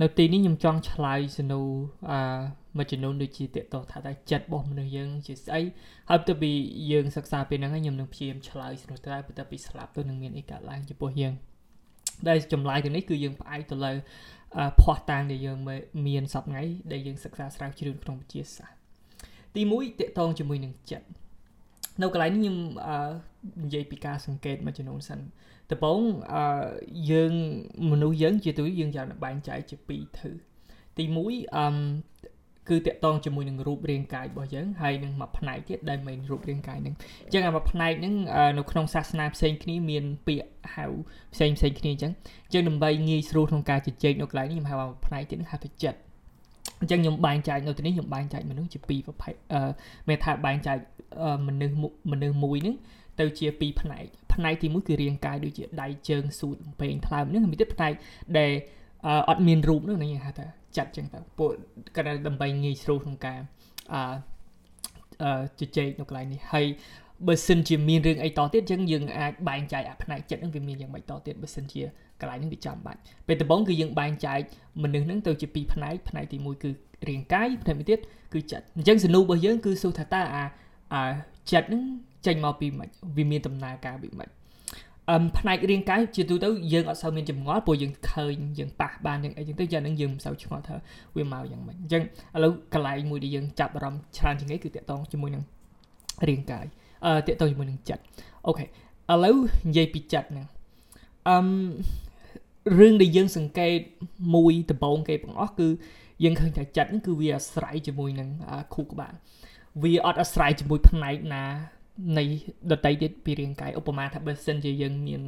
នៅទីនេះខ្ញុំចង់ឆ្លើយសំណួរអឺមួយចំនួនដូចជាតកតថាតើចិត្តរបស់មនុស្សយើងជាស្អីហើយបន្ទាប់ពីយើងសិក្សាពីហ្នឹងហើយខ្ញុំនឹងព្យាយាមឆ្លើយសំណួរតើបន្ទាប់ពីស្លាប់ទៅនឹងមានអីកើតឡើងចំពោះយើងដែលចម្លើយទៅនេះគឺយើងផ្អែកទៅលើភ័ស្តុតាងដែលយើងមានសប្ងៃដែលយើងសិក្សាស្រាវជ្រាវក្នុងវិទ្យាសាស្ត្រទី1តកតងជាមួយនឹងចិត្ត នៅកន្លែងនេះខ្ញុំនិយាយពីការសង្កេតមួយចំនួនសិនដំបូងអឺយើងមនុស្សយើងជាទូយើងយ៉ាងបែងចែកជាពីរធឺទី1អឺគឺតកតងជាមួយនឹងរូបរាងកាយរបស់យើងហើយនឹងមួយផ្នែកទៀតដែលមិនរូបរាងកាយហ្នឹងអញ្ចឹងអាមួយផ្នែកហ្នឹងនៅក្នុងសាសនាផ្សេងគ្នាមានពាក្យហៅផ្សេងផ្សេងគ្នាអញ្ចឹងអញ្ចឹងដើម្បីងាយស្រួលក្នុងការជជែកនៅកន្លែងនេះខ្ញុំហៅថាផ្នែកទៀតហ្នឹងហៅថាចិត្ត អញ្ចឹងខ្ញុំបែងចែកនៅទីនេះខ្ញុំបែងចែកមនុស្សជាពីរប្រភេទអឺមានថាបែងចែកមនុស្សមនុស្សមួយហ្នឹងទៅជាពីរផ្នែកផ្នែកទី1គឺរាងកាយដូចជាដៃជើងសួតលំពេងថ្លើមនេះមានទៀតផ្នែកដែលអត់មានរូបនោះនេះហៅថាចាត់ចឹងទៅពួកគាត់ដើម្បីងាយស្រួលក្នុងការអឺជជែកនៅកន្លែងនេះហើយបើសិនជាមានរឿងអីតទៀតចឹងយើងអាចបែងចែកអាផ្នែកចិត្តហ្នឹងវាមានយ៉ាងម៉េចតទៀតបើសិនជា កន្លែងនេះវាចាំបាច់ពេលដំបូងគឺយើងបែងចែកមនុស្សហ្នឹងទៅជាពីរផ្នែកផ្នែកទី1គឺរាងកាយផ្នែកមួយទៀតគឺចិត្តអញ្ចឹងសនុរបស់យើងគឺសួរថាតើអាអាចិត្តហ្នឹងចេញមកពីម៉េចវាមានដំណើរការពីម៉េចអឹមផ្នែករាងកាយជាទូទៅយើងអត់សូវមានចម្ងល់ព្រោះយើងឃើញយើងប៉ះបានយ៉ាងអីចឹងទៅយ៉ាងហ្នឹងយើងមិនសូវឆ្ងល់ថាវាមកយ៉ាងម៉េចអញ្ចឹងឥឡូវកន្លែងមួយដែលយើងចាប់អារម្មណ៍ច្រើនជាងគេគឺតកតងជាមួយនឹងរាងកាយអឺតកតងជាមួយនឹងចិត្តអូខេឥឡូវនិយាយពីចិត្តហ្នឹងអឹម រឿងដែលយើងសង្កេតមួយដំបូងគេបង្អស់គឺយើងឃើញថាចិត្តហ្នឹងគឺវាអាស្រ័យជាមួយនឹងខួរក្បាលវាអត់អាស្រ័យជាមួយផ្នែកណានៃដតីទៀតពីរាងកាយឧបមាថាបើសិនជាយើងមាន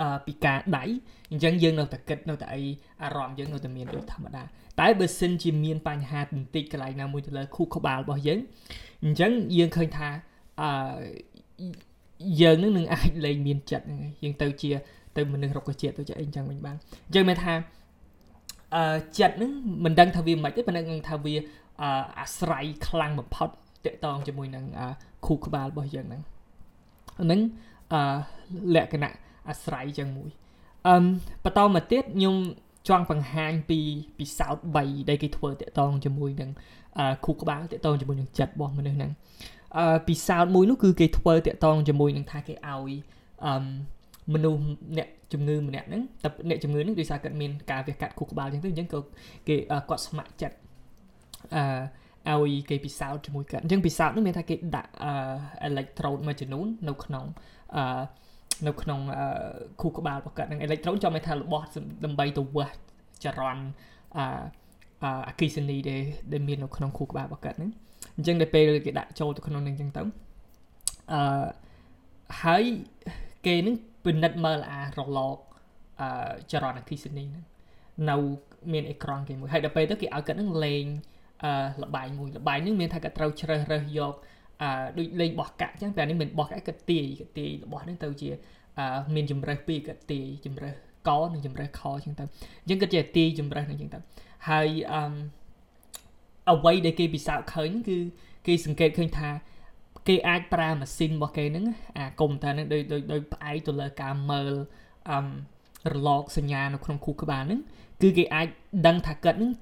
អឺពីការដៃអញ្ចឹងយើងនៅតែគិតនៅតែអីអារម្មណ៍យើងនៅតែមានដូចធម្មតាតែបើសិនជាមានបញ្ហាបន្តិចកន្លែងណាមួយទៅលើខួរក្បាលរបស់យើងអញ្ចឹងយើងឃើញថាអឺយើងនឹងនឹងអាចលែងមានចិត្តហ្នឹងយើងទៅជា ទៅមនុស្សរុក្ខជាតិទៅជាអីអញ្ចឹងវិញបានអញ្ចឹងមានថាអឺចិត្តហ្នឹងមិនដឹងថាវាមិនទេប៉ុន្តែថាវាអាស្រ័យខ្លាំងបំផុតតកតងជាមួយនឹងខួរក្បាលរបស់យើងហ្នឹងហ្នឹងអឺលក្ខណៈអាស្រ័យចឹងមួយអឺបន្តមកទៀតខ្ញុំចង់បង្ហាញពីពីសោត3ដែលគេធ្វើតកតងជាមួយនឹងខួរក្បាលតកតងជាមួយនឹងចិត្តរបស់មនុស្សហ្នឹងអឺពីសោតមួយនោះគឺគេធ្វើតកតងជាមួយនឹងថាគេឲ្យអឺម នុស្សអ្នកជំងឺម្នាក់ហ្នឹងតែអ្នកជំងឺហ្នឹងដោយសារគាត់មានការវះកាត់ខួរក្បាលអញ្ចឹងទៅអញ្ចឹងក៏គេគាត់ស្ម័គ្រចិត្តអឺឲ្យគេពិសោធន៍ជាមួយគាត់អញ្ចឹងពិសោធន៍នោះមានថាគេដាក់អឺ electrode មួយចំនួននៅក្នុងអឺនៅក្នុងខួរក្បាលរបស់គាត់នឹង electrode ចាំថារបស់ដើម្បីទៅវាស់ចរន្តអឺអគិសនីដែលដែលមាននៅក្នុងខួរក្បាលរបស់គាត់ហ្នឹងអញ្ចឹងដល់ពេលគេដាក់ចូលទៅក្នុងនឹងអញ្ចឹងទៅអឺហើយគេនឹង ពិនិត្យមើលអារលកអឺចរន្តអគិសនីហ្នឹងនៅមានអេក្រង់គេមួយហើយដល់ពេលទៅគេឲ្យគាត់នឹងលេងអឺលបែងមួយលបែងនេះមានថាគាត់ត្រូវជ្រើសរើសយកអឺដូចលេងបោះកាក់អញ្ចឹងតែនេះមិនបោះកាក់គាត់ទាយគាត់ទាយរបស់នេះទៅជាអឺមានជំរើសពីរគាត់ទាយជំរើសកនិងជំរើសខអញ្ចឹងទៅអញ្ចឹងគាត់ជាទាយជំរើសនឹងអញ្ចឹងទៅហើយអឺអ្វីដែលគេពិសោធន៍ឃើញគឺគេសង្កេតឃើញថា គេអាចប្រើម៉ាស៊ីនរបស់គេហ្នឹងអាកុំព្យូទ័រហ្នឹងដោយដោយផ្អែកទៅលើការមើលអឺរលកសញ្ញានៅក្នុងខួរក្បាលហ្នឹងគឺគេអាចដឹងថាគាត់ហ្នឹង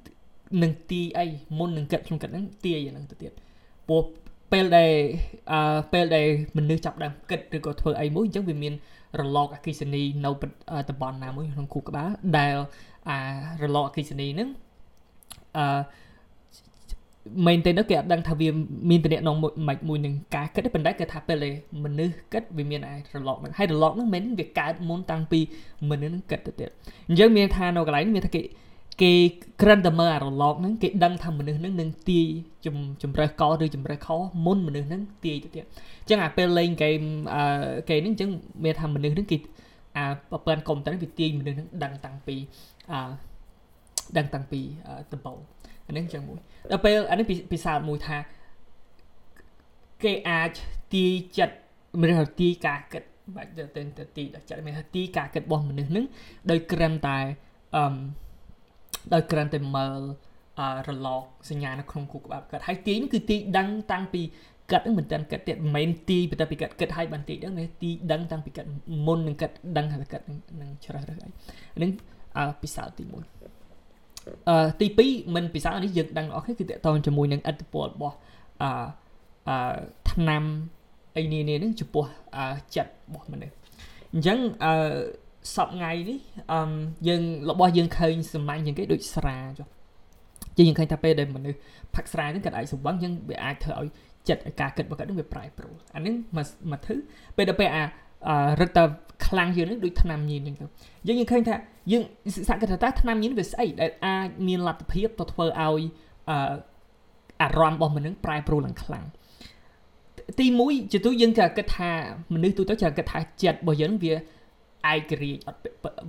នឹងទាយអីមុននឹងគិតក្នុងគិតហ្នឹងទាយហ្នឹងទៅទៀតព្រោះពេលដែលអឺពេលដែលមនុស្សចាប់ដើមគិតឬក៏ធ្វើអីមួយអញ្ចឹងវាមានរលកអគិសនីនៅតំបន់ណាមួយក្នុងខួរក្បាលដែលអារលកអគិសនីហ្នឹងអឺ មែនទេនោះគេអត់ដឹងថាវាមានតំណែងមួយមួយនឹងការគិតទេប៉ុន្តែគេថាពេលដែលមនុស្សគិតវាមានអារលកហ្នឹងហើយរលកហ្នឹងមិនវាកើតមុនតាំងពីមនុស្សហ្នឹងគិតទៅទៀតអញ្ចឹងមានថានៅកន្លែងមានថាគេគេក្រិនតែមើលអារលកហ្នឹងគេដឹងថាមនុស្សហ្នឹងនឹងទាយជំជំរើសកឬជំរើសខមុនមនុស្សហ្នឹងទាយទៅទៀតអញ្ចឹងអាពេលលេងហ្គេមអឺគេហ្នឹងអញ្ចឹងមានថាមនុស្សហ្នឹងគេអាប្រព័ន្ធកុំព្យូទ័រវាទាយមនុស្សហ្នឹងដឹងតាំងពីអឺដឹងតាំងពីដំបូង អានេះអញ្ចឹងមួយដល់ពេលអានេះពិសោធន៍មួយថាគេអាចទាយចិត្តមនុស្សទាយការគិតបាច់ទៅទៅទីដល់ចិត្តមានថាទីការគិតរបស់មនុស្សហ្នឹងដោយក្រឹមតែអឺដោយគ្រាន់តែមើលរលកសញ្ញានៅក្នុងគូក្បាលកាត់ហើយទាយនេះគឺទាយដឹងតាំងពីកាត់ហ្នឹងមិនតាន់កាត់ទៀតមិនមែនទីបន្តែពីកាត់គិតឲ្យបានទីហ្នឹងនេះទីដឹងតាំងពីកាត់មុននឹងកាត់ដឹងថាកាត់នឹងច្រះរើសអីហ្នឹងអឺពិសោធន៍ទី1 អឺទី2មិនពិសានេះយើងដឹងអស់គ្នាគឺតកតងជាមួយនឹងអត្តពលរបស់អឺអឺឆ្នាំអីនេះនេះនឹងចំពោះអឺចិត្តរបស់មនុស្សអញ្ចឹងអឺសពថ្ងៃនេះអឺយើងរបស់យើងឃើញសម្លាញ់ជាងគេដូចស្រាចុះជាយើងឃើញថាពេលដែលមនុស្សផឹកស្រាហ្នឹងគាត់អាចសង្វឹងយើងវាអាចធ្វើឲ្យចិត្តការគិតរបស់គាត់នឹងវាប្រែប្រួលអានេះមកមកធ្វើពេលដល់ពេលអា រឹតតែខ្លាំងយើងនឹងដូចថ្នាំញៀនអញ្ចឹងទៅយើងយើងឃើញថាយើងសិក្សាថាតើថ្នាំញៀនវាស្អីដែលអាចមានលទ្ធភាពទៅធ្វើឲ្យអឺអារម្មណ៍របស់មនុស្សប្រែប្រួលឡើងខ្លាំងទី1ជាទូយើងក៏គិតថាមនុស្សទូទៅច្រើនគិតថាចិត្តរបស់យើងវាឯករាជ្យអត់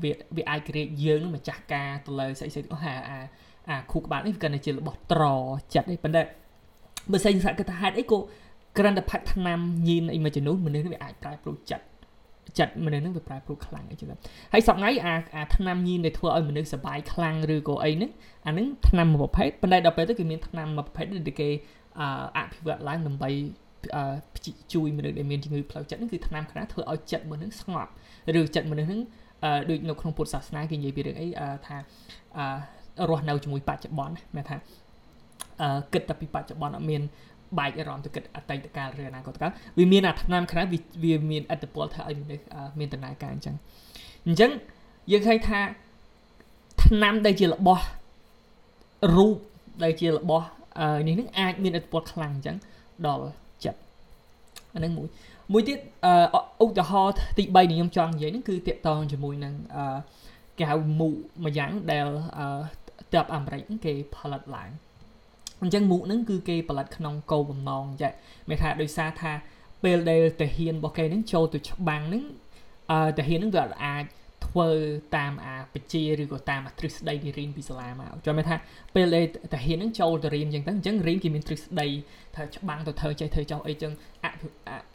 វាវាឯករាជ្យយើងនឹងម្ចាស់ការទៅលើស្អីស្អីអស់អាអាខួរក្បាលនេះវាកាន់តែជារបស់ត្រចិត្តនេះប៉ុន្តែបើសិនសាក់គិតថាហេតុអីក៏ក្រាន់តែផាត់ថ្នាំញៀនអីមួយចំនួនមនុស្សនេះវាអាចប្រែប្រួលចិត្ត ចិត្តមនុស្សនឹងវាប្រែប្រួលខ្លាំងអីចឹងហើយសប្ងៃអាអាថ្នាំញៀនដែលធ្វើឲ្យមនុស្សសបាយខ្លាំងឬក៏អីហ្នឹងអាហ្នឹងថ្នាំមួយប្រភេទប៉ុន្តែដល់ពេលទៅគេមានថ្នាំមួយប្រភេទដែលគេអភិវឌ្ឍឡើងដើម្បីជួយមនុស្សដែលមានជំងឺផ្លូវចិត្តហ្នឹងគឺថ្នាំខ្លះធ្វើឲ្យចិត្តមនុស្សស្ងប់ឬចិត្តមនុស្សហ្នឹងដូចនៅក្នុងពុទ្ធសាសនាគេនិយាយពីរឿងអីថារស់នៅជាមួយបច្ចុប្បន្នមែនថាអឺគិតតែពីបច្ចុប្បន្នអត់មាន បែកអារម្មណ៍ទៅគិតអតីតកាលឬអនាគតកាលវាមានអាថ្នាំខ្លះវាមានអត្តពលធ្វើឲ្យមនុស្សមានដំណើរការអញ្ចឹងអញ្ចឹងយើងឃើញថាថ្នាំដែលជារបស់រូបដែលជារបស់នេះនឹងអាចមានអត្តពលខ្លាំងអញ្ចឹងដល់ចិត្តអានឹងមួយមួយទៀតឧទាហរណ៍ទី3ដែលខ្ញុំចង់និយាយហ្នឹងគឺតកតងជាមួយនឹងគេហៅមូមួយយ៉ាងដែលទៅអាមេរិកគេផលិតឡើង អញ្ចឹងមុខហ្នឹងគឺគេផលិតក្នុងគោលបំណងចាមានថាដោយសារថាពេលដែលតាហ៊ានរបស់គេហ្នឹងចូលទៅច្បាំងហ្នឹងអឺតាហ៊ានហ្នឹងវាអាចធ្វើតាមអាបជាឬក៏តាមអាទ្រឹស្ដីគេរៀនពីសាលាមកចាំថាពេលដែលតាហ៊ានហ្នឹងចូលទៅរៀនអញ្ចឹងទៅអញ្ចឹងរៀនគេមានទ្រឹស្ដីថាច្បាំងទៅធ្វើចេះធ្វើចោះអីចឹង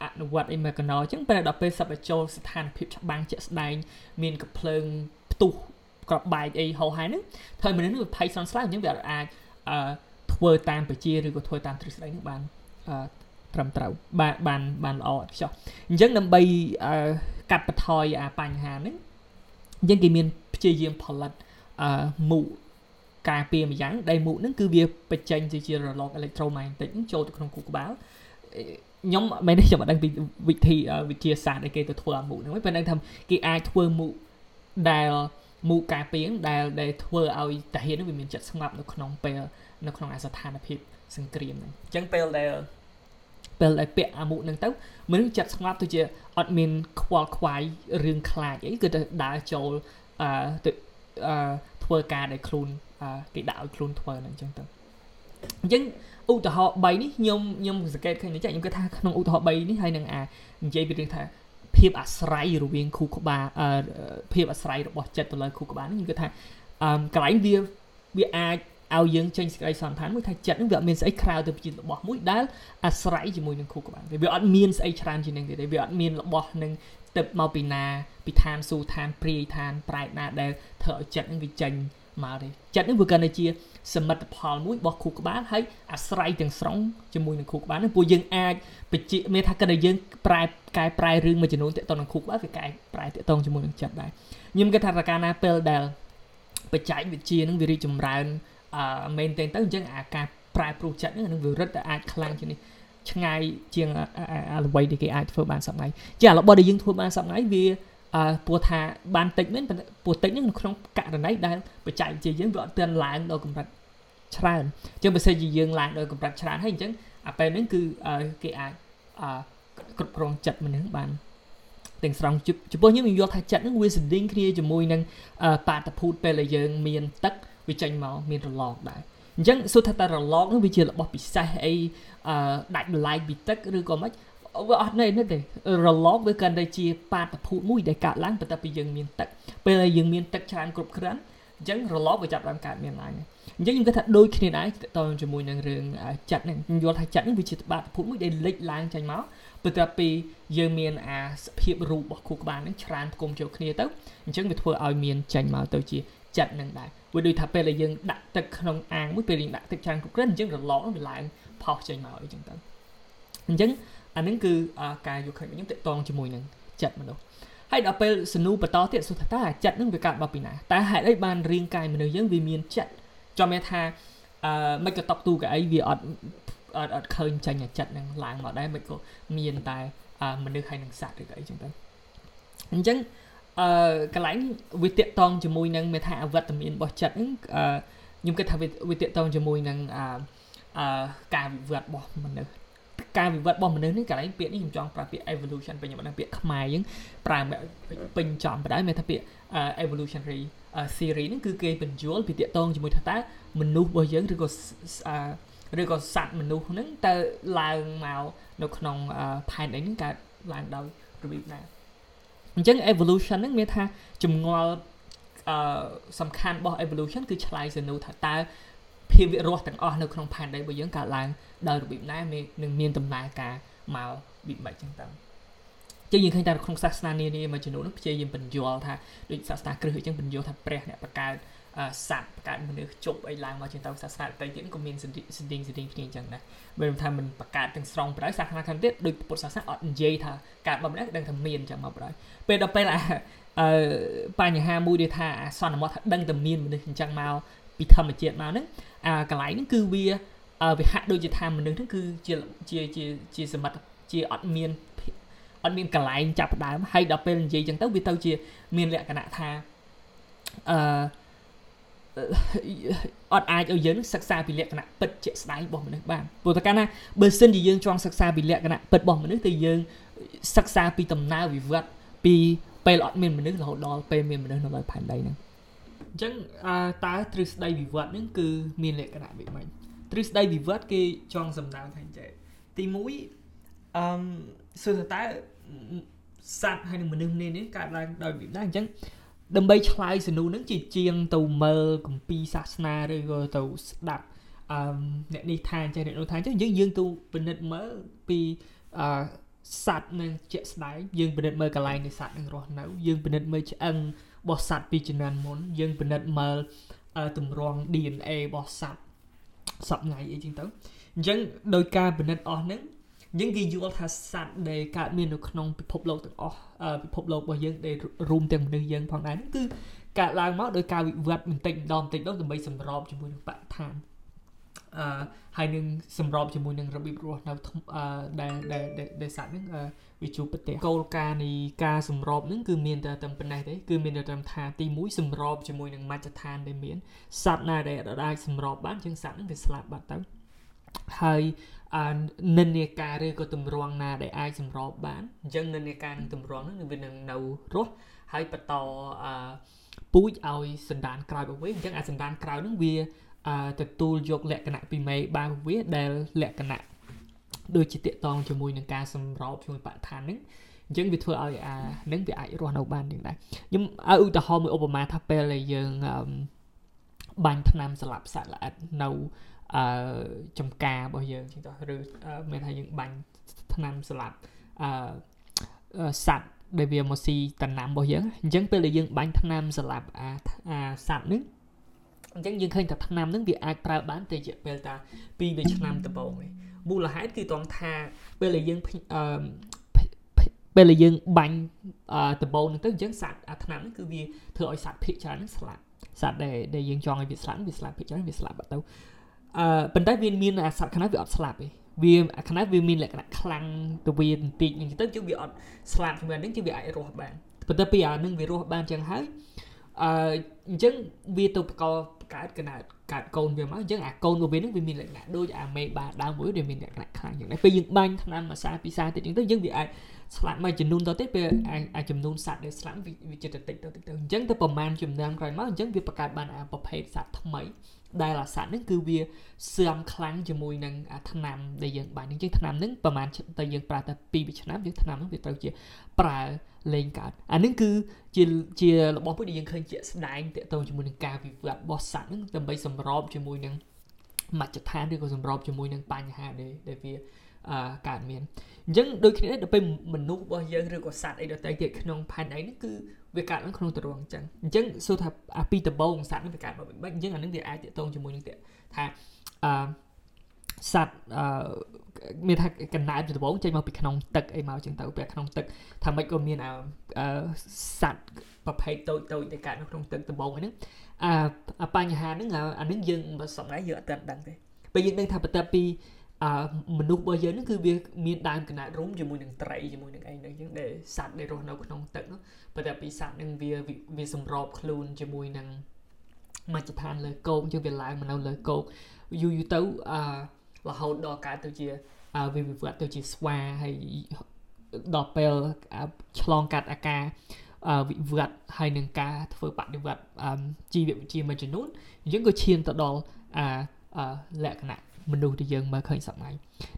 អនុវត្តអីមកកណោអញ្ចឹងពេលដល់ពេលសັບទៅចូលស្ថានភាពច្បាំងជាក់ស្ដែងមានកំភ្លើងផ្ទុះក្របបែកអីហោហើយហ្នឹងធ្វើមនុស្សនឹងភ័យសន្ស្លាប់អញ្ចឹងវាអាចអឺ ធ្វើតាមបជាឬក៏ធ្វើតាមទ្រឹស្ដីនឹងបានអឺត្រឹមត្រូវបានបានបានល្អឥតខ្ចោះអញ្ចឹងដើម្បីកាត់បន្ថយអាបញ្ហាហ្នឹងអញ្ចឹងគេមានព្យាយាមផលិតអឺមូការពារម្យ៉ាងដែលមូហ្នឹងគឺវាបញ្ចេញទៅជារលកអេឡិចត្រូម៉ែនតិកចូលទៅក្នុងខួរក្បាលខ្ញុំមិនខ្ញុំអត់ដឹងពីវិធីវិទ្យាសាស្ត្រដែលគេទៅធ្វើអាមូហ្នឹងប៉ុន្តែថាគេអាចធ្វើមូដែលមូការពារដែលដែលធ្វើឲ្យតាហ៊ាននឹងវាមានចិត្តស្ងប់នៅក្នុងពេល នៅក្នុងអាស្ថានភាពសង្គ្រាមហ្នឹងអញ្ចឹងពេលដែលពេលដែលពាក់អាមុហ្នឹងទៅមនុស្សចិត្តស្ងប់ទៅជាអត់មានខ្វល់ខ្វាយរឿងខ្លាចអីគឺទៅដើរចូលអឺទៅអឺធ្វើការដែលខ្លួនគេដាក់ឲ្យខ្លួនធ្វើហ្នឹងអញ្ចឹងទៅអញ្ចឹងឧទាហរណ៍3នេះខ្ញុំខ្ញុំសង្កេតឃើញចាខ្ញុំគិតថាក្នុងឧទាហរណ៍3នេះហើយនឹងអានិយាយពីរឿងថាភាពអាស្រ័យរវាងខួរក្បាលភាពអាស្រ័យរបស់ចិត្តទៅលើខួរក្បាលនេះខ្ញុំគិតថាអឺកន្លែងវាវាអាច ឲ្យយើងចេញសេចក្តីសន្តានមួយថាចិត្តនឹងវាអត់មានស្អីក្រៅទៅពីរបស់មួយដែលអាស្រ័យជាមួយនឹងគូក្បាលវាអត់មានស្អីច្រើនជាងនឹងទេវាអត់មានរបស់នឹងទឹកមកពីណាពីឋានសួគ៌ឋានព្រាយឋានប្រែតណាដែលធ្វើឲ្យចិត្តនឹងវាចេញមកទេចិត្តនឹងវាកាន់តែជាសមិទ្ធផលមួយរបស់គូក្បាលហើយអាស្រ័យទាំងស្រុងជាមួយនឹងគូក្បាលនឹងពួកយើងអាចបញ្ជាក់មានថាគិតថាយើងប្រែកែប្រែរឿងមួយចំនួនទាក់ទងនឹងគូក្បាលវាកែប្រែទាក់ទងជាមួយនឹងចិត្តដែរខ្ញុំគិតថារកាលណាពេលដែលបច្ចេកវិទ្យានឹងវារីកចម្រើន អឺមែនទេទៅអញ្ចឹងអាការប្រែប្រួលចិត្តហ្នឹងនឹងវារឹតតែអាចខ្លាំងជាងនេះឆ្ងាយជាងអ្វីដែលគេអាចធ្វើបានសប្ងៃជារបស់ដែលយើងធ្វើបានសប្ងៃវាអឺព្រោះថាបានតិចមែនព្រោះតិចហ្នឹងនៅក្នុងករណីដែលបច្ចេកវិទ្យាយើងវាអត់ទាន់ឡើងដល់កម្រិតច្រើនអញ្ចឹងបើសិនជាយើងឡើងដល់កម្រិតច្រើនហើយអញ្ចឹងអាពេលហ្នឹងគឺគេអាចអឺគ្រប់គ្រងចិត្តមនុស្សបានទាំងស្រង់ចំពោះខ្ញុំខ្ញុំយល់ថាចិត្តហ្នឹងវាស្តៀងគ្នាជាមួយនឹងបាតុភូតពេលដែលយើងមានទឹក វាចេញមកមានរលកដែរអញ្ចឹងសួរថាតើរលកនោះវាជារបស់ពិសេសអីអឺដាច់បន្លាយពីទឹកឬក៏មិនវាអត់នេះទេរលកវាកាន់តែជាបាតុភូតមួយដែលកើតឡើងបន្ទាប់ពីយើងមានទឹកពេលដែលយើងមានទឹកច្រើនគ្រប់គ្រាន់អញ្ចឹងរលកវាចាប់ដើមកើតមានឡើងអញ្ចឹងខ្ញុំគិតថាដូចគ្នាដែរតទៅជាមួយនឹងរឿងចិត្តហ្នឹងខ្ញុំយល់ថាចិត្តហ្នឹងវាជាបាតុភូតមួយដែលលេចឡើងចេញមកបន្ទាប់ពីយើងមានអាសភាពរូបរបស់ខួរក្បាលហ្នឹងច្រើនផ្គុំចូលគ្នាទៅអញ្ចឹងវាធ្វើឲ្យមានចេញមកទៅជា ចិត្តហ្នឹងដែរវាដូចថាពេលដែលយើងដាក់ទឹកក្នុងអាងមួយពេលយើងដាក់ទឹកច្រើនគ្រប់គ្រាន់អញ្ចឹងរលកនឹងវាឡើងផុសចេញមកអីចឹងទៅអញ្ចឹងអានឹងគឺការយកឃើញខ្ញុំតកតងជាមួយនឹងចិត្តមនុស្សហើយដល់ពេលសនុបន្តទៀតសុទ្ធថាចិត្តនឹងវាកើតមកពីណាតើហេតុអីបានរាងកាយមនុស្សយើងវាមានចិត្តចាំមានថាអឺមិនក៏តកទូកៅអីវាអត់អត់អត់ឃើញចាញ់ចិត្តនឹងឡើងមកដែរមិនក៏មានតែមនុស្សហើយនឹងសត្វឬក៏អីចឹងទៅអញ្ចឹង អឺកន្លែងវាតកតងជាមួយនឹងមេថាអវត្តមានរបស់ចិត្តហ្នឹងអឺខ្ញុំគិតថាវាតកតងជាមួយនឹងអឺអឺការវិវត្តរបស់មនុស្សការវិវត្តរបស់មនុស្សនេះកន្លែងពាក្យនេះខ្ញុំចង់ប្រើពាក្យ evolution ពេញខ្ញុំពាក្យខ្មែរយើងប្រើពេញចំបណ្ដោយមានថាពាក្យ evolutionary theory ហ្នឹងគឺគេបញ្យល់ពីតកតងជាមួយថាតើមនុស្សរបស់យើងឬក៏ឬក៏សត្វមនុស្សហ្នឹងតើឡើងមកនៅក្នុងផែនដីហ្នឹងកើតឡើងដោយរបៀបណា អញ្ចឹង evolution ហ្នឹងមានថាចម្ងល់អឺសំខាន់របស់ evolution គឺឆ្លើយសំណួរថាតើភាវៈរស់ទាំងអស់នៅក្នុងផែនដីរបស់យើងកើតឡើងដោយរបៀបណានឹងមានដំណើរការមកវិបត្តិចឹងទៅចឹងយើងឃើញតែក្នុងសាសនានានាមួយចំនួននោះព្យាយាមបញ្យល់ថាដូចសាសនាគ្រឹះអញ្ចឹងបញ្យល់ថាព្រះអ្នកបង្កើត សត្វបង្កើតមនុស្សជប់អីឡើងមកជាងទៅសាសនាដទៃទៀតក៏មានសន្តិសន្តិសន្តិគ្នាអញ្ចឹងដែរបើមិនថាមិនបង្កើតទាំងស្រុងប្រដៅសាសនាខាងទៀតដូចពុទ្ធសាសនាអត់និយាយថាកើតមកម្ដងដឹងថាមានអញ្ចឹងមកប្រដៅពេលដល់ពេលអាអឺបញ្ហាមួយដែលថាអាសន្មតថាដឹងតែមានមនុស្សអញ្ចឹងមកពីធម្មជាតិមកហ្នឹងអាកន្លែងហ្នឹងគឺវាវាហាក់ដូចជាថាមនុស្សហ្នឹងគឺជាជាជាជាសមត្ថជាអត់មានអត់មានកន្លែងចាប់ផ្ដើមហើយដល់ពេលនិយាយចឹងទៅវាទៅជាមានលក្ខណៈថាអឺ អត់អាចឲ្យយើងសិក្សាពីលក្ខណៈពិតជាក់ស្ដែងរបស់មនុស្សបានព្រោះតែកាលណាបើសិនជាយើងចង់សិក្សាពីលក្ខណៈពិតរបស់មនុស្សទៅយើងសិក្សាពីដំណើរវិវត្តពីពេលអត់មានមនុស្សរហូតដល់ពេលមានមនុស្សនៅលើផែនដីហ្នឹងអញ្ចឹងតើទ្រឹស្ដីវិវត្តហ្នឹងគឺមានលក្ខណៈវិមាញ់ទ្រឹស្ដីវិវត្តគេចង់សំដៅថាចេះទី1អឺសួរថាតើសត្វហើយនឹងមនុស្សនេះកើតឡើងដោយវិណាអញ្ចឹង ដើម្បីឆ្លើយសំណួរហ្នឹងជាជាងទៅមើលគម្ពីរសាសនាឬក៏ទៅស្ដាប់អឺអ្នកនេះថាអញ្ចឹងអ្នកនោះថាអញ្ចឹងយើងយើងទៅពិនិត្យមើលពីអឺសត្វនឹងជាក់ស្ដែងយើងពិនិត្យមើលកន្លែងនៃសត្វនឹងរស់នៅ យើងពិនិត្យមើលឆ្អឹងរបស់សត្វពីជំនាន់មុនយើងពិនិត្យមើលទម្រង់ DNA របស់សត្វសពថ្ងៃអីចឹងទៅអញ្ចឹងដោយការពិនិត្យអស់ហ្នឹង យើងគេយល់ថាសត្វដែលកើតមាននៅក្នុងពិភពលោកទាំងអស់ពិភពលោករបស់យើងដែលរួមទាំងមនុស្សយើងផងដែរគឺកើតឡើងមកដោយការវិវត្តបន្តិចម្ដងបន្តិចម្ដងដើម្បីសម្របជាមួយនឹងបរិស្ថានអឺហើយនឹងសម្របជាមួយនឹងរបៀបរស់នៅអឺដែលដែលដែលសត្វហ្នឹងវាជួបប្រទេសគោលការណ៍នៃការសម្របហ្នឹងគឺមានតែតែប៉ុណ្ណេះទេគឺមានតែត្រឹមថាទី1សម្របជាមួយនឹងមជ្ឈដ្ឋានដែលមានសត្វណាដែលអាចសម្របបានជាងសត្វហ្នឹងវាស្លាប់បាត់ទៅហើយ និន្នាការឬក៏ទម្រង់ណាដែលអាចសម្របបានអញ្ចឹងនិន្នាការនឹងទម្រង់ហ្នឹងវានឹងនៅរស់ហើយបន្តអឺពូជឲ្យសន្តានក្រោយរបស់វាអញ្ចឹងអាសន្តានក្រោយហ្នឹងវាទទួលយកលក្ខណៈពីមេបាវាដែលលក្ខណៈដូចជាតកតងជាមួយនឹងការសម្របជាមួយបរិស្ថានហ្នឹងអញ្ចឹងវាធ្វើឲ្យអានឹងវាអាចរស់នៅបានយ៉ាងដែរខ្ញុំឲ្យឧទាហរណ៍មួយឧបមាថាពេលដែលយើងបាញ់ថ្នាំសម្លាប់សត្វល្អិតនៅ អឺចំការរបស់យើងចឹងទៅឬមានថាយើងបាញ់ថ្នាំស្លាប់អឺសัตว์ដែលវាមកស៊ីតំណាំរបស់យើងអញ្ចឹងពេលដែលយើងបាញ់ថ្នាំស្លាប់អាអាសัตว์នេះអញ្ចឹងយើងឃើញថាថ្នាំហ្នឹងវាអាចប្រើបានតែរយៈពេលតា2វាឆ្នាំដំបូងឯងមូលហេតុគឺត្រង់ថាពេលដែលយើងអឺពេលដែលយើងបាញ់ដំបូងហ្នឹងទៅអញ្ចឹងសត្វអាថ្នាំហ្នឹងគឺវាធ្វើឲ្យសត្វភិកច្រើនហ្នឹងស្លាប់សត្វដែលដែលយើងចង់ឲ្យវាស្លាប់វាស្លាប់ភិកច្រើនវាស្លាប់បាត់ទៅ អឺប៉ុន្តែវាមានអាសត្វខ្នាតវាអត់ស្លាប់ទេវាអាខ្នាតវាមានលក្ខណៈខ្លាំងទៅវាបន្តិចហ្នឹងទៅជិះវាអត់ស្លាប់ជាមួយហ្នឹងជិះវាអាចរស់បានប៉ុន្តែពីអានឹងវារស់បានចឹងហើយអឺអញ្ចឹងវាទៅបកកើតកណាតកើតកូនវាមកអញ្ចឹងអាកូនរបស់វានឹងវាមានលក្ខណៈដូចអាមេបាដើមមួយដែលមានលក្ខណៈខ្លាំងចឹងដែរពេលយើងបាញ់ថ្នាំអាសាពិសាតិចចឹងទៅយើងវាអាចស្លាប់មួយចំនួនទៅទៀតពេលអាចំនួនសត្វដែលស្លាប់វាចិត្តតិចទៅតិចទៅអញ្ចឹងទៅប្រមាណចំនួនក្រោយមកអញ្ចឹងវាបង្កើតបានអាប្រភេទសត្វថ្មី ដែលអាសត្វហ្នឹងគឺវាសឿមខ្លាំងជាមួយនឹងអាថ្នាំដែលយើងបាញ់អញ្ចឹងថ្នាំហ្នឹងប្រហែលតែយើងប្រើតែ2ឆ្នាំយើងថ្នាំហ្នឹងវាត្រូវជាប្រើលេងកើតអានេះគឺជាជារបស់មួយដែលយើងឃើញជាក់ស្ដែងតកតងជាមួយនឹងការវិវត្តរបស់សត្វហ្នឹងដើម្បីសម្របជាមួយនឹងមជ្ឈដ្ឋានឬក៏សម្របជាមួយនឹងបញ្ហាដែលដែលវាអឺកើតមានអញ្ចឹងដូចគ្នាដល់ពេលមនុស្សរបស់យើងឬក៏សត្វអីដទៃទៀតក្នុងផែនដីនេះគឺ វាកើតឡើងក្នុងទរងអញ្ចឹងអញ្ចឹងសួរថាអាពីដំបូងសត្វនេះវាកើតមកមិនអញ្ចឹងអានឹងវាអាចតកតងជាមួយនឹងទៀតថាអឺសត្វអឺមានថាកណ្ដាលពីដំបូងចេញមកពីក្នុងទឹកអីមកចឹងទៅពីក្នុងទឹកថាម៉េចក៏មានអឺសត្វប្រភេទតូចតូចដែលកើតនៅក្នុងទឹកដំបូងហ្នឹងអាបញ្ហាហ្នឹងអាហ្នឹងយើងសម្រាប់យើងអត់ទាន់ដឹងទេពេលយើងដឹងថាបន្ទាប់ពី អឺមនុស្សរបស់យើងហ្នឹងគឺវាមានដើមកណ្ដាលរុំជាមួយនឹងត្រីជាមួយនឹងអីហ្នឹងចឹងដែលសត្វដែលរស់នៅក្នុងទឹកនោះបន្ទាប់ពីសត្វហ្នឹងវាវាសម្របខ្លួនជាមួយនឹងមជ្ឈដ្ឋានលើគោកចឹងវាឡើងមកនៅលើគោកយូរយូរទៅអឺរហូតដល់កើតទៅជាវាវិវត្តទៅជាស្វាហើយដល់ពេលឆ្លងកាត់អាការវិវត្តហើយនឹងការធ្វើបដិវត្តជីវវិទ្យាមួយចំនួនយើងក៏ឈានទៅដល់អាលក្ខណៈ មនុស្សដែលយើងមើលឃើញសម័យ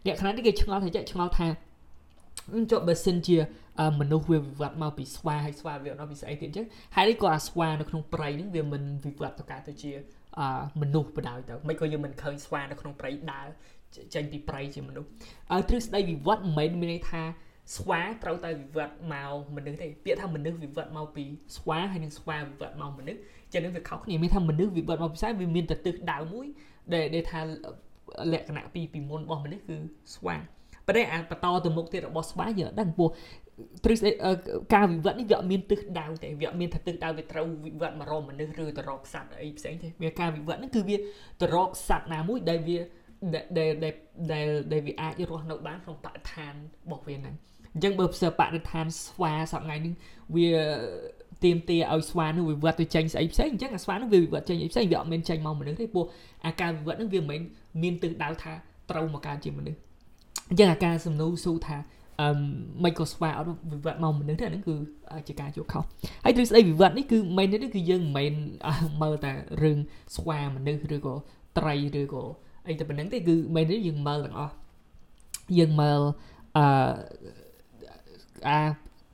លក្ខណៈនេះគេឆ្ងល់ថាចេះឆ្ងល់ថាចុះបើសិនជាមនុស្សវាវិវត្តមកពីស្វាហើយស្វាវាមកពីស្អីទៀតអញ្ចឹងហើយនេះក៏អាស្វានៅក្នុងព្រៃហ្នឹងវាមិនវិវត្តទៅកើតទៅជាមនុស្សបដ ாய் ទៅមិនក៏យើងមិនឃើញស្វានៅក្នុងព្រៃដើរចេញពីព្រៃជាមនុស្សទ្រឹស្ដីវិវត្តមិនមែនមានន័យថាស្វាត្រូវតែវិវត្តមកមនុស្សទេពាក្យថាមនុស្សវិវត្តមកពីស្វាហើយនឹងស្វាវិវត្តមកមនុស្សចឹងនឹងវាខុសគ្នាមានថាមនុស្សវិវត្តមកពីស្វាវាមានតែទិសដៅមួយដែលដែលថា លក្ខណៈពីពីមុនរបស់មនុស្សគឺស្វាប៉ុន្តែអាបន្តទៅមុខទៀតរបស់ស្វាយើងអត់ដឹងពោះទ្រឹស្ដីការវិវត្តនេះវាអត់មានទិសដៅទេវាអត់មានថាទិសដៅវាត្រូវវិវត្តមករកមនុស្សឬទៅរកសត្វអីផ្សេងទេវាការវិវត្តហ្នឹងគឺវាទៅរកសត្វណាមួយដែលវាដែលដែលដែលដែលវាអាចរស់នៅបានក្នុងបរិស្ថានរបស់វាហ្នឹងអញ្ចឹងបើផ្សេងបរិស្ថានស្វាសប្ងៃនេះវា ទៀមទាឲ្យស្វានោះវិវត្តទៅចេញស្អីផ្សេងអញ្ចឹងអាស្វានោះវាវិវត្តចេញអីផ្សេងវាអត់មានចេញមកមនុស្សទេព្រោះអាការវិវត្តនោះវាមិនមែនមានទិសដៅថាត្រូវមកកើតជាមនុស្សអញ្ចឹងអាការសំណួរស៊ូថាអឺមិនក៏ស្វាអត់វិវត្តមកមនុស្សទេអាហ្នឹងគឺជាការជួខុសហើយទ្រឹស្ដីវិវត្តនេះគឺមិននេះគឺយើងមិនមែនមើលតែរឿងស្វាមនុស្សឬក៏ត្រីឬក៏អីតែប៉ុណ្្នឹងទេគឺមែនទេយើងមើលទាំងអស់យើងមើលអឺអា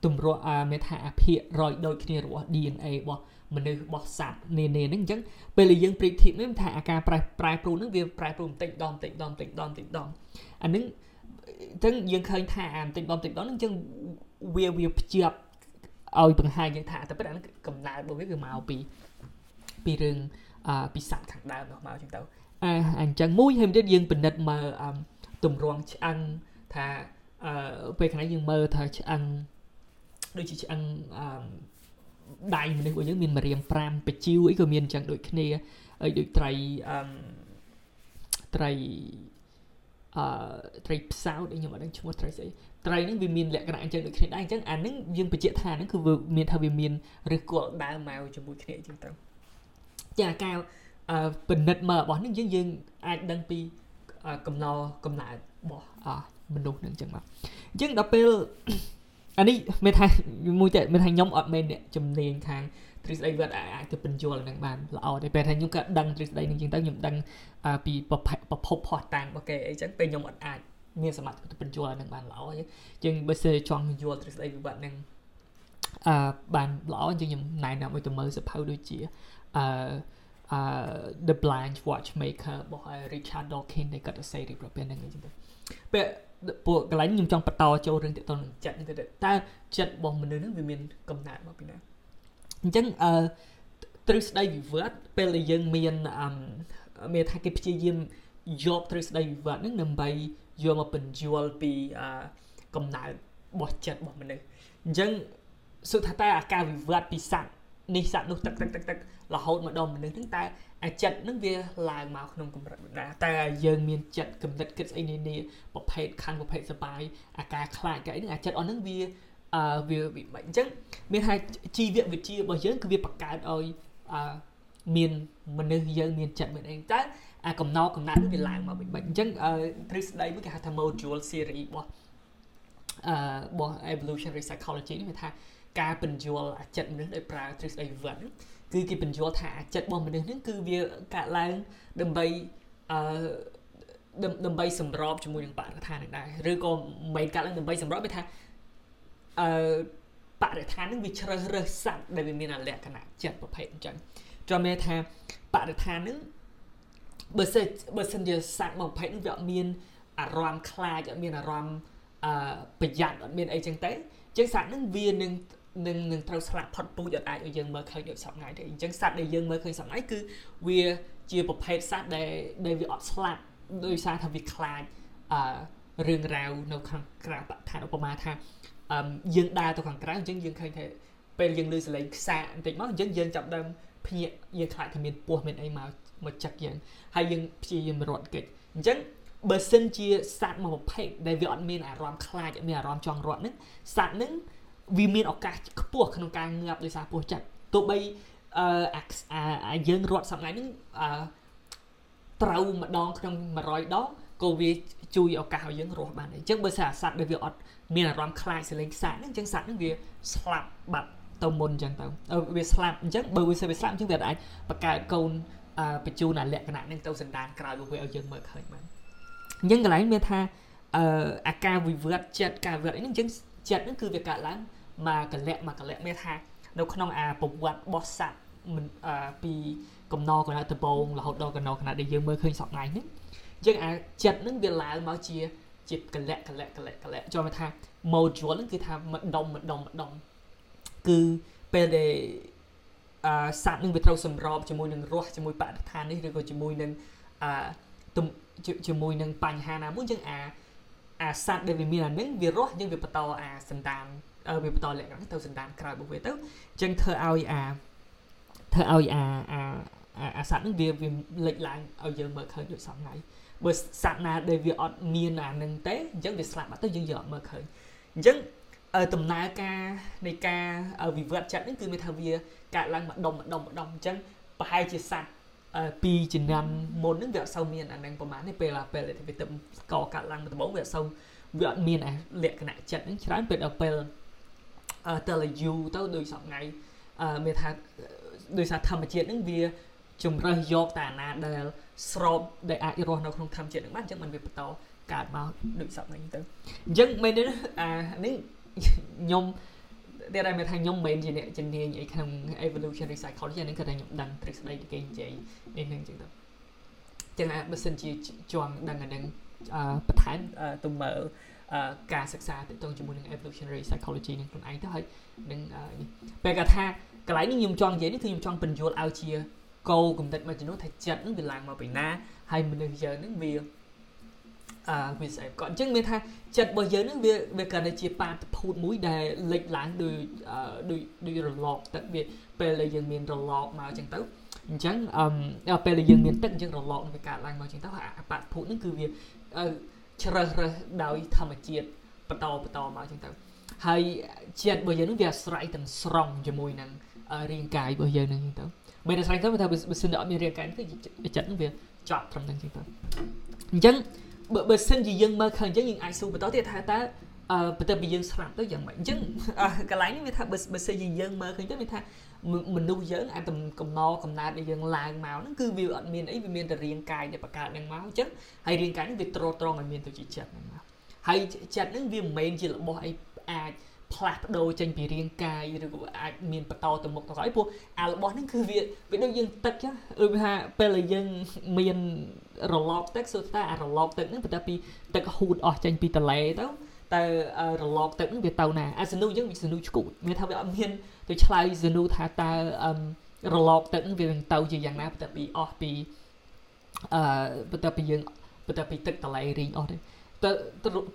ទម្រង់អាមេថាអភិរយដូចគ្នារបស់ DNA របស់មនុស្សរបស់សត្វនានាហ្នឹងអញ្ចឹងពេលដែលយើងប្រៀបធៀបនេះថាអាការប្រែប្រែប្រួលហ្នឹងវាប្រែប្រួលបន្តិចដងបន្តិចដងបន្តិចដងបន្តិចដងអាហ្នឹងអញ្ចឹងយើងឃើញថាអាបន្តិចដងបន្តិចដងហ្នឹងអញ្ចឹងវាវាភ្ជាប់ឲ្យបង្ហាញយើងថាតែប៉ុន្តែកំណើតរបស់វាគឺមកពីពីរឿងអាពីសត្វខាងដើមនោះមកអញ្ចឹងទៅអាអញ្ចឹងមួយហើយទៀតយើងពិនិត្យមើលទម្រង់ឆ្អឹងថាអឺពេលខាងនេះយើងមើលថាឆ្អឹង ដូចជាឆ្អឹងអឺដៃមនុស្សរបស់យើងមានម្រាម5បជីវអីក៏មានអញ្ចឹងដូចគ្នាហើយដូចត្រីអឺត្រីអឺត្រីផ្សោតខ្ញុំអត់ដឹងឈ្មោះត្រីស្អីត្រីហ្នឹងវាមានលក្ខណៈអញ្ចឹងដូចគ្នាដែរអញ្ចឹងអាហ្នឹងយើងបញ្ជាក់ថាហ្នឹងគឺវាមានថាវាមានឫសគល់ដើមមកជាមួយគ្នាអញ្ចឹងទៅចាការអឺពិនិត្យមើលរបស់នេះយើងយើងអាចដឹងពីកំណោកំណើតរបស់មនុស្សនឹងអញ្ចឹងមកអញ្ចឹងដល់ពេល អានេះមានថាមួយតែមានថាខ្ញុំអត់មែនអ្នកជំនាញខាងទ្រឹស្ដីវត្តអាចទៅបញ្យល់នឹងបានល្អតែពេលថាខ្ញុំក៏ដឹងទ្រឹស្ដីនឹងជាងទៅខ្ញុំដឹងពីប្រភពផុសតាំងរបស់គេអីចឹងពេលខ្ញុំអត់អាចមានសមត្ថភាពទៅបញ្យល់នឹងបានល្អអញ្ចឹងបើសិនចង់យល់ទ្រឹស្ដីវិបត្តិនឹងអឺបានល្អអញ្ចឹងខ្ញុំណែនាំឲ្យទៅមើលសភៅដូចជាអឺអឺ The Blind Watchmaker របស់ Richard Dawkins ដែលគាត់ទៅសេរីប្រភេទហ្នឹងអញ្ចឹងទៅពេល ពួកកន្លែងខ្ញុំចង់បន្តចូលរឿងទាក់ទងនឹងចិត្តនេះទៅតើចិត្តរបស់មនុស្សហ្នឹងវាមានកំណត់មកពីណាអញ្ចឹងអឺទ្រឹស្ដីវិវត្តពេលដែលយើងមានអឺមានថាគេព្យាយាមយកទ្រឹស្ដីវិវត្តហ្នឹងដើម្បីយកមកបញ្យល់ពីអឺកំណើតរបស់ចិត្តរបស់មនុស្សអញ្ចឹងសុទ្ធថាតែអាការវិវត្តពីសត្វនេះសត្វនោះទឹកទឹកទឹកទឹករហូតមកដល់មនុស្សហ្នឹងតើ អាចិត្តហ្នឹងវាឡើងមកក្នុងកម្រិតបណ្ដាតែយើងមានចិត្តកំណត់គិតស្អីនេះនេះប្រភេទខណ្ឌប្រភេទសបាយអាការខ្លាចកអីហ្នឹងអាចិត្តអស់ហ្នឹងវាអឺវាវិបាច់អញ្ចឹងមានថាជីវវិទ្យារបស់យើងគឺវាបង្កើតឲ្យអឺមានមនុស្សយើងមានចិត្តមានអីតែអាកំណោកំណាត់នេះវាឡើងមកវិបាច់អញ្ចឹងទ្រឹស្ដីមួយគេហៅថា module series របស់អឺរបស់ evolutionary psychology នេះវាថាការបញ្យល់អាចិត្តមនុស្សដោយប្រើទ្រឹស្ដីវិវត្ត គឺគេបញ្យល់ថាអាចិត្តរបស់មនុស្សហ្នឹងគឺវាកើតឡើងដើម្បីអឺដើម្បីសម្របជាមួយនឹងបរិស្ថាននឹងដែរឬក៏មិនកើតឡើងដើម្បីសម្របវាថាអឺបរិស្ថាននឹងវាជ្រើសរើសសត្វដែលវាមានលក្ខណៈចិត្តប្រភេទអញ្ចឹងចាំមានថាបរិស្ថាននឹងបើសិនបើសិនជាសត្វមួយប្រភេទនឹងវាអត់មានអារម្មណ៍ខ្លាចអត់មានអារម្មណ៍អឺប្រយ័ត្នអត់មានអីចឹងទៅអញ្ចឹងសត្វនឹងវានឹង នឹងនឹងត្រូវស្លាប់ផុតពូជអត់អាចឲ្យយើងមើលឃើញដូចសពថ្ងៃទេអញ្ចឹងសត្វដែលយើងមើលឃើញសពថ្ងៃគឺវាជាប្រភេទសត្វដែលដែលវាអត់ស្លាប់ដោយសារថាវាខ្លាចអឺរឿងរ៉ាវនៅខាងក្រៅបឋានឧបមាថាអឺយើងដើរទៅខាងក្រៅអញ្ចឹងយើងឃើញថាពេលយើងលើសលេងខ្សាបន្តិចមកអញ្ចឹងយើងចាប់ដើមភ្ញាក់យើងខ្លាចថាមានពស់មានអីមកមកចឹកយើងហើយយើងព្យាយាមរត់គេចអញ្ចឹងបើសិនជាសត្វមួយប្រភេទដែលវាអត់មានអារម្មណ៍ខ្លាចមានអារម្មណ៍ចង់រត់ហ្នឹងសត្វហ្នឹង វាមានឱកាសខ្ពស់ក្នុងការងាប់ដោយសារពស់ចិត្តទោះបីអឺអាយើងរត់សម្ងាត់ហ្នឹងអឺត្រូវម្ដងក្នុង100ដងក៏វាជួយឱកាសឲ្យយើងរស់បានដែរអញ្ចឹងបើសិនអាសត្វដែលវាអត់មានអារម្មណ៍ខ្លាចសលេងខ្សាក់ហ្នឹងអញ្ចឹងសត្វហ្នឹងវាស្លាប់បាត់ទៅមុនអញ្ចឹងទៅវាស្លាប់អញ្ចឹងបើវាស្លាប់អញ្ចឹងវាអាចបង្កើតកូនបញ្ជូនអាលក្ខណៈហ្នឹងទៅសន្តានក្រោយរបស់វាឲ្យយើងមើលឃើញបានអញ្ចឹងកន្លែងមានថាអឺអាការវិវត្តចិត្តការវិវត្តអីហ្នឹងអញ្ចឹង ចិត្តហ្នឹងគឺវាកើតឡើងមកកលៈមកកលៈមានថានៅក្នុងអាប្រវត្តិរបស់សត្វពីកំណកណ្ដាលដបងរហូតដល់កណ្ដោកណ្ដាលដែលយើងមើលឃើញសពថ្ងៃហ្នឹងអញ្ចឹងអាចិត្តហ្នឹងវាឡើងមកជាជាកលៈកលៈកលៈកលៈចូលមកថា module ហ្នឹងគឺថាម្ដុំម្ដុំម្ដុំគឺពេលដែលអឺសត្វនឹងវាត្រូវសម្របជាមួយនឹងរស់ជាមួយបរិស្ថាននេះឬក៏ជាមួយនឹងអឺជាមួយនឹងបញ្ហាណាមួយអញ្ចឹងអា អាសត្វដែលវាមានអានឹងវារស់អញ្ចឹងវាបន្តអាសន្តានវាបន្តលក្ខណៈទៅសន្តានក្រោយរបស់វាទៅអញ្ចឹងធ្វើឲ្យអាធ្វើឲ្យអាអាអាសត្វនឹងវាវាលេចឡើងឲ្យយើងមើលឃើញដូចសពថ្ងៃបើសត្វណាដែលវាអត់មានអានឹងទេអញ្ចឹងវាស្លាប់បាត់ទៅយើងយកអត់មើលឃើញអញ្ចឹងដំណើរការនៃការវិវត្តចិត្តនេះគឺមានថាវាកើតឡើងម្ដុំម្ដុំម្ដុំអញ្ចឹងប្រហែលជាសត្វ ពីជំនាន់មុនហ្នឹងវាអត់សូវមានអានឹងប្រហែលនេះពេលពេលដែលវាទៅស្កកាត់ឡើងដំបូងវាអត់សូវវាអត់មានអាលក្ខណៈចិត្តហ្នឹងច្រើនពេលដល់ពេលអឺទៅយូទៅដូចសពថ្ងៃអឺមានថាដោយសារធម្មជាតិហ្នឹងវាជំរើសយកតែអាណាដែលស្របដែលអាចរស់នៅក្នុងធម្មជាតិហ្នឹងបានអញ្ចឹងมันវាបន្តកើតមកដូចសពថ្ងៃទៅអញ្ចឹងមែនទេអានេះខ្ញុំ តែតែមានថាខ្ញុំមិនមែនជាអ្នកជំនាញអីក្នុង evolutionary psychology ហ្នឹងគឺតែខ្ញុំដឹងទ្រឹស្ដីគេនិយាយនេះហ្នឹងចឹងទៅចឹងអាបើសិនជាជាន់ដឹងអាហ្នឹងអឺបន្ថែមទៅមើលការសិក្សាទាក់ទងជាមួយនឹង evolutionary psychology នឹងខ្លួនឯងទៅហើយនឹងនេះពេលគាត់ថាកន្លែងនេះខ្ញុំចង់និយាយនេះគឺខ្ញុំចង់បញ្យល់ឲ្យជាគោកំណត់មួយចំនួនថាចិត្តនឹងវាឡើងមកពីណាហើយមនុស្សយើងនឹងវា អឺវាស្អីក៏អញ្ចឹងមានថាចិត្តរបស់យើងនឹងវាវាកាន់តែជាបាតុភូតមួយដែលលេចឡើងដោយដោយដោយរលកទឹកវាពេលដែលយើងមានរលកមកអញ្ចឹងទៅអញ្ចឹងអឺពេលដែលយើងមានទឹកអញ្ចឹងរលកនឹងវាកើតឡើងមកអញ្ចឹងទៅអាបាតុភូតនឹងគឺវាជ្រើសរើសដោយធម្មជាតិបន្តបន្តមកអញ្ចឹងទៅហើយចិត្តរបស់យើងនឹងវាអាស្រ័យទាំងស្រុងជាមួយនឹងរាងកាយរបស់យើងនឹងអញ្ចឹងទៅបើតែស្រ័យទៅថាបើសិនតែអត់មានរាងកាយគឺចិត្តនឹងវាចប់ត្រឹមហ្នឹងអញ្ចឹងទៅអញ្ចឹង បើបើសិនជាយើងមើលឃើញអញ្ចឹងយើងអាចសួរបន្តទៀតថាតើអឺបន្ទាប់ពីយើងស្លាប់ទៅយ៉ាងម៉េចអញ្ចឹងកន្លែងនេះវាថាបើបើសិនជាយើងមើលឃើញទៅវាថាមនុស្សយើងអាចកំណកំណើតដែលយើងឡើងមកហ្នឹងគឺវាអត់មានអីវាមានតែរាងកាយដែលបង្កើតនឹងមកអញ្ចឹងហើយរាងកាយហ្នឹងវាត្រត្រង់ឲ្យមានទៅជាចិត្តហ្នឹងមកហើយចិត្តហ្នឹងវាមិនមែនជារបស់អីអាច ផ្លាស់ប្ដូរចេញពីរាងកាយឬក៏អាចមានបន្តទៅមុខទៅក្រោយព្រោះអារបស់ហ្នឹងគឺវាវាដូចយើងទឹកចឹងដូចថាពេលដែលយើងមានរលកទឹកសូថាអារលកទឹកហ្នឹងបន្ទាប់ពីទឹកហូតអស់ចេញពីទន្លេទៅតើរលកទឹកហ្នឹងវាទៅណាអាសនុយើងវាសនុឆ្កួតមានថាវាអត់មានទៅឆ្លើយសនុថាតើរលកទឹកហ្នឹងវានឹងទៅជាយ៉ាងណាបន្ទាប់ពីអស់ពីអឺបន្ទាប់ពីយើងបន្ទាប់ពីទឹកទន្លេរីងអស់ទេ ទៅ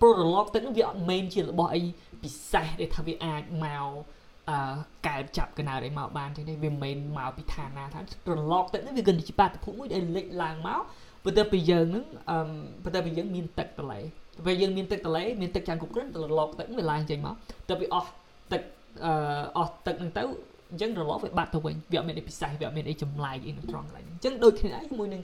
ព្រោះរលកទឹកហ្នឹងវាអត់មែនជារបស់អីពិសេសដែលថាវាអាចមកអឺកែបចាប់កណៅអីមកបានចឹងទេវាមិនមែនមកពីឋានណាថារលកទឹកនេះវាគឺជាបាតុភូតមួយដែលលេចឡើងមកបន្ទាប់ពីយើងនឹងអឺបន្ទាប់ពីយើងមានទឹកតលេពេលយើងមានទឹកតលេមានទឹកចាំងគ្រប់គ្រាន់ទៅរលកទឹកវាឡើងចេញមកបន្ទាប់ពីអស់ទឹកអឺអស់ទឹកហ្នឹងទៅអញ្ចឹងរលកវាបាត់ទៅវិញវាអត់មានអីពិសេសវាអត់មានអីចម្លែកអីនៅត្រង់កន្លែងអញ្ចឹងដូចគ្នាឯងជាមួយនឹង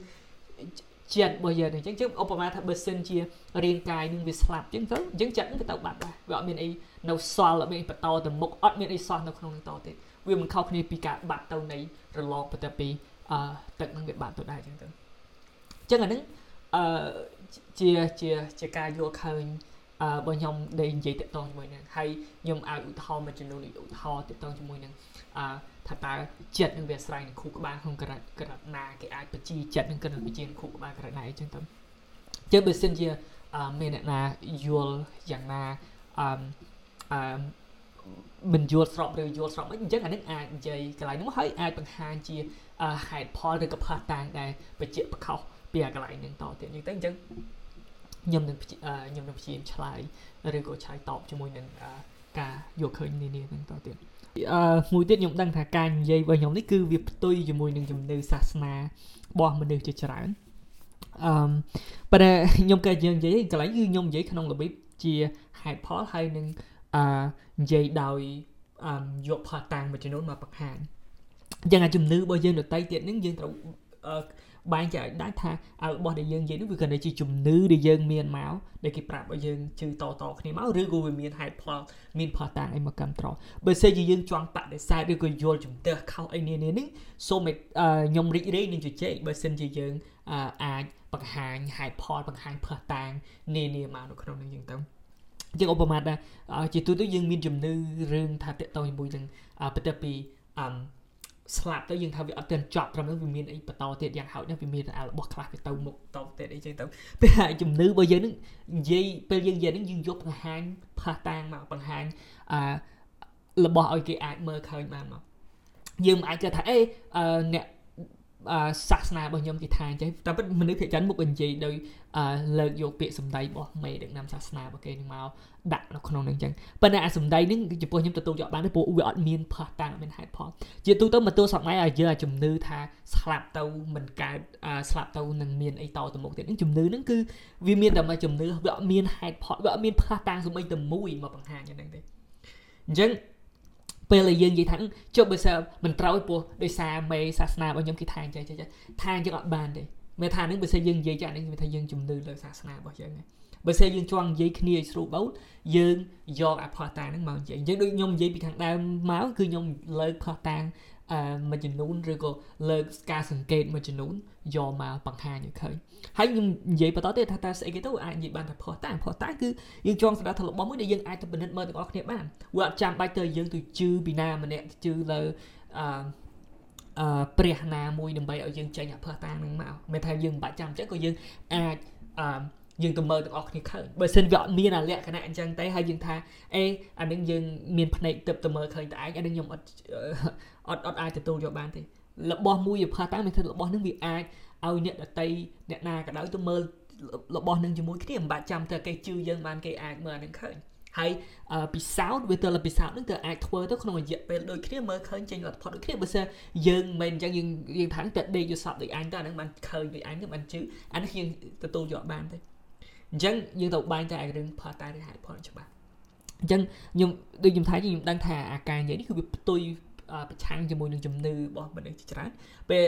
ចិត្តរបស់យើងអញ្ចឹងចឹងឧបមាថាបើសិនជារាងកាយនឹងវាស្លាប់អញ្ចឹងទៅអញ្ចឹងចិត្តនឹងក៏ទៅបាត់ដែរវាអត់មានអីនៅសល់អត់មានអីបន្តទៅមុខអត់មានអីសោះនៅក្នុងនឹងតទៀតវាមិនខុសគ្នាពីការបាត់ទៅនៃរលកបន្ទាប់ពីអឺទឹកនឹងវាបាត់ទៅដែរអញ្ចឹងទៅអញ្ចឹងអានឹងអឺជាជាជាការយល់ឃើញអឺរបស់ខ្ញុំដែលនិយាយតាក់ទងជាមួយនឹងហើយខ្ញុំឲ្យឧទាហរណ៍មួយចំនួនឧទាហរណ៍តាក់ទងជាមួយនឹងអឺ ថាតើចិត្តនឹងវាអាស្រ័យនឹងខួរក្បាលក្នុងក្រណក្រណណាគេអាចបញ្ជីចិត្តនឹងក្រណបញ្ជីខួរក្បាលក្រណណាអីចឹងទៅជើបើសិនជាមានអ្នកណាយល់យ៉ាងណាអឺអឺមិនយល់ស្របឬយល់ស្របអីអញ្ចឹងអានេះអាចនិយាយកន្លែងនោះហើយអាចបង្ហាញជាហេតុផលឬក៏ផាសតាំងដែលបញ្ជាក់បខុសពីអាកន្លែងហ្នឹងតទៀតអញ្ចឹងទៅអញ្ចឹងខ្ញុំនឹងខ្ញុំនឹងព្យាយាមឆ្លើយឬក៏ឆ្លើយតបជាមួយនឹងការយកឃើញនានាហ្នឹងតទៀត អឺមួយទៀតខ្ញុំដឹងថាការនិយាយរបស់ខ្ញុំនេះគឺវាផ្ទុយជាមួយនឹងជំនឿសាសនារបស់មនុស្សជាច្រើនអឺប៉ុន្តែខ្ញុំក៏យើងនិយាយកន្លែងគឺខ្ញុំនិយាយក្នុងរបៀបជាហេតុផលហើយនឹងអឺនិយាយដោយអឺយកផាតាំងមួយចំនួនមកបង្ហាញអញ្ចឹងអាជំនឿរបស់យើងដតីទៀតហ្នឹងយើងត្រូវ បែងចែកដែរថារបស់ដែលយើងនិយាយនេះវាគ្រាន់តែជាជំនឿដែលយើងមានមកដែលគេប្រាប់ឲ្យយើងជឿតតគ្នាមកឬក៏វាមានហេតុផលមានផតាំងអីមកគ្រប់ត្របើសិនជាយើងចង់បដិសេធឬក៏យល់ជំទើខុសអីនានានេះសូមខ្ញុំរីករាយនឹងជជែកបើសិនជាយើងអាចបង្ហាញហេតុផលបង្ហាញផតាំងនានាមកនៅក្នុងនឹងយើងទៅជាឧបមាដែរជាទូទៅយើងមានជំនឿរឿងថាតកតជាមួយនឹងបន្ទាប់ពីអឺ ស្លាប់ទៅយើងថាវាអត់ទាន់ចប់ត្រឹមនោះវាមានអីបន្តទៀតយ៉ាងហោចណាស់វាមានរបស់ខ្លះវាទៅមុខតទៀតអីចឹងទៅពេលហើយជំនឿរបស់យើងនឹងនិយាយពេលយើងនិយាយនឹងយើងយកបង្ហាញផាសតាងមកបង្ហាញអឺរបស់ឲ្យគេអាចមើលឃើញបានមកយើងមិនអាចគិតថាអេអ្នក សាសនារបស់ខ្ញុំគេថាអញ្ចឹងតែពិតមនុស្សភាគច្រើនមុខនិយាយដោយលើកយកពាក្យសម្ដីរបស់មេដឹកនាំសាសនារបស់គេនឹងមកដាក់នៅក្នុងនឹងអញ្ចឹងប៉ុន្តែអាសម្ដីនេះចំពោះខ្ញុំទទួលយកបានទេព្រោះវាអត់មានផាសតាំងមានហេតុផលជាទូទៅមកទល់សម័យឲ្យយើងអាជំនឿថាស្លាប់ទៅមិនកើតស្លាប់ទៅនឹងមានអីតទៅមុខទៀតនឹងជំនឿហ្នឹងគឺវាមានតែមួយជំនឿវាអត់មានហេតុផលវាអត់មានផាសតាំងសំបីតែមួយមកបង្ហាញយ៉ាងហ្នឹងទេអញ្ចឹង ពេលដែលយើងនិយាយថាចុះបើសិនមិនត្រូវពោះដោយសារមេសាសនារបស់ខ្ញុំគេថាអញ្ចឹងចេះថាអញ្ចឹងអត់បានទេមេថានឹងបើសិនយើងនិយាយចាក់នេះវាថាយើងជំនឿលើសាសនារបស់យើងហ្នឹងបើសិនយើងចង់និយាយគ្នាឲ្យស្រួលបូតយើងយកអាផោះតាហ្នឹងមកនិយាយអញ្ចឹងដូចខ្ញុំនិយាយពីខាងដើមមកគឺខ្ញុំលើកផោះតាំងអឺ មួយចំនួនឬក៏លើកការសង្កេតមួយចំនួនយកមកបង្ហាញឲ្យឃើញហើយខ្ញុំនិយាយបន្តទៀតថាតើស្អីគេទៅអាចនិយាយបានថាផោះតាំងផោះតាំងគឺយើងចង់ស្ដាប់ថារបស់មួយដែលយើងអាចទៅពិនិត្យមើលទាំងអស់គ្នាបានវាអត់ចាំបាច់ទៅយើងទៅជឿពីណាម្នាក់ជឿលើអឺអឺព្រះណាមួយដើម្បីឲ្យយើងចេញអភ័សតាងនឹងមកមិនថាយើងមិនបាច់ចាំអញ្ចឹងក៏យើងអាចអឺ យើងទៅមើលទាំងអស់គ្នាឃើញបើសិនវាអត់មានអាលក្ខណៈអញ្ចឹងទេហើយយើងថាអេអានឹងយើងមានភ្នែកទៅទៅមើលឃើញតែឯងអានឹងខ្ញុំអត់អត់អត់អាចទទួលយកបានទេរបស់មួយវាផាតាំងមានថារបស់នឹងវាអាចឲ្យអ្នកដតីអ្នកណាក៏ដោយទៅមើលរបស់នឹងជាមួយគ្នាមិនបាច់ចាំតែគេជឿយើងបានគេអាចមើលអានឹងឃើញហើយពិសោធន៍វាទៅលពិសោធន៍នឹងទៅអាចធ្វើទៅក្នុងរយៈពេលដូចគ្នាមើលឃើញចេញលទ្ធផលដូចគ្នាបើសិនយើងមិនអញ្ចឹងយើងយើងថាតែដេកយល់សពដូចអញទៅអានឹងបានឃើញដូចអញទៅបានជឿអានេះយើងទទួលយកបានទេ អញ្ចឹងយើងទៅបែងចែករឿងផលតែឬហេតុផលច្បាស់អញ្ចឹងខ្ញុំដូចខ្ញុំថាខ្ញុំដឹងថាអាការនិយាយនេះគឺវាផ្ទុយប្រឆាំងជាមួយនឹងជំនឿរបស់មនុស្សជាច្រើនពេល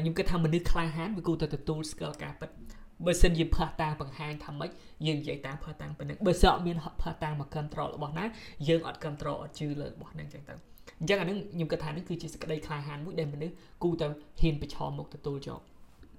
ខ្ញុំគិតថាមនុស្សក្លាហានវាគួរតែទទួលស្គាល់ការពិតបើសិនជាផាសតាំងបង្ហាញថាម៉េចយើងនិយាយតាមផាសតាំងប៉ុណ្ណឹងបើសិនអត់មានផាសតាំងមកគ្រប់ត្ររបស់ណាយើងអត់គ្រប់ត្រអត់ជឿលើរបស់ហ្នឹងចឹងទៅអញ្ចឹងអានឹងខ្ញុំគិតថានេះគឺជាសក្តីក្លាហានមួយដែលមនុស្សគូទៅហ៊ានប្រឈមមុខទទួលយក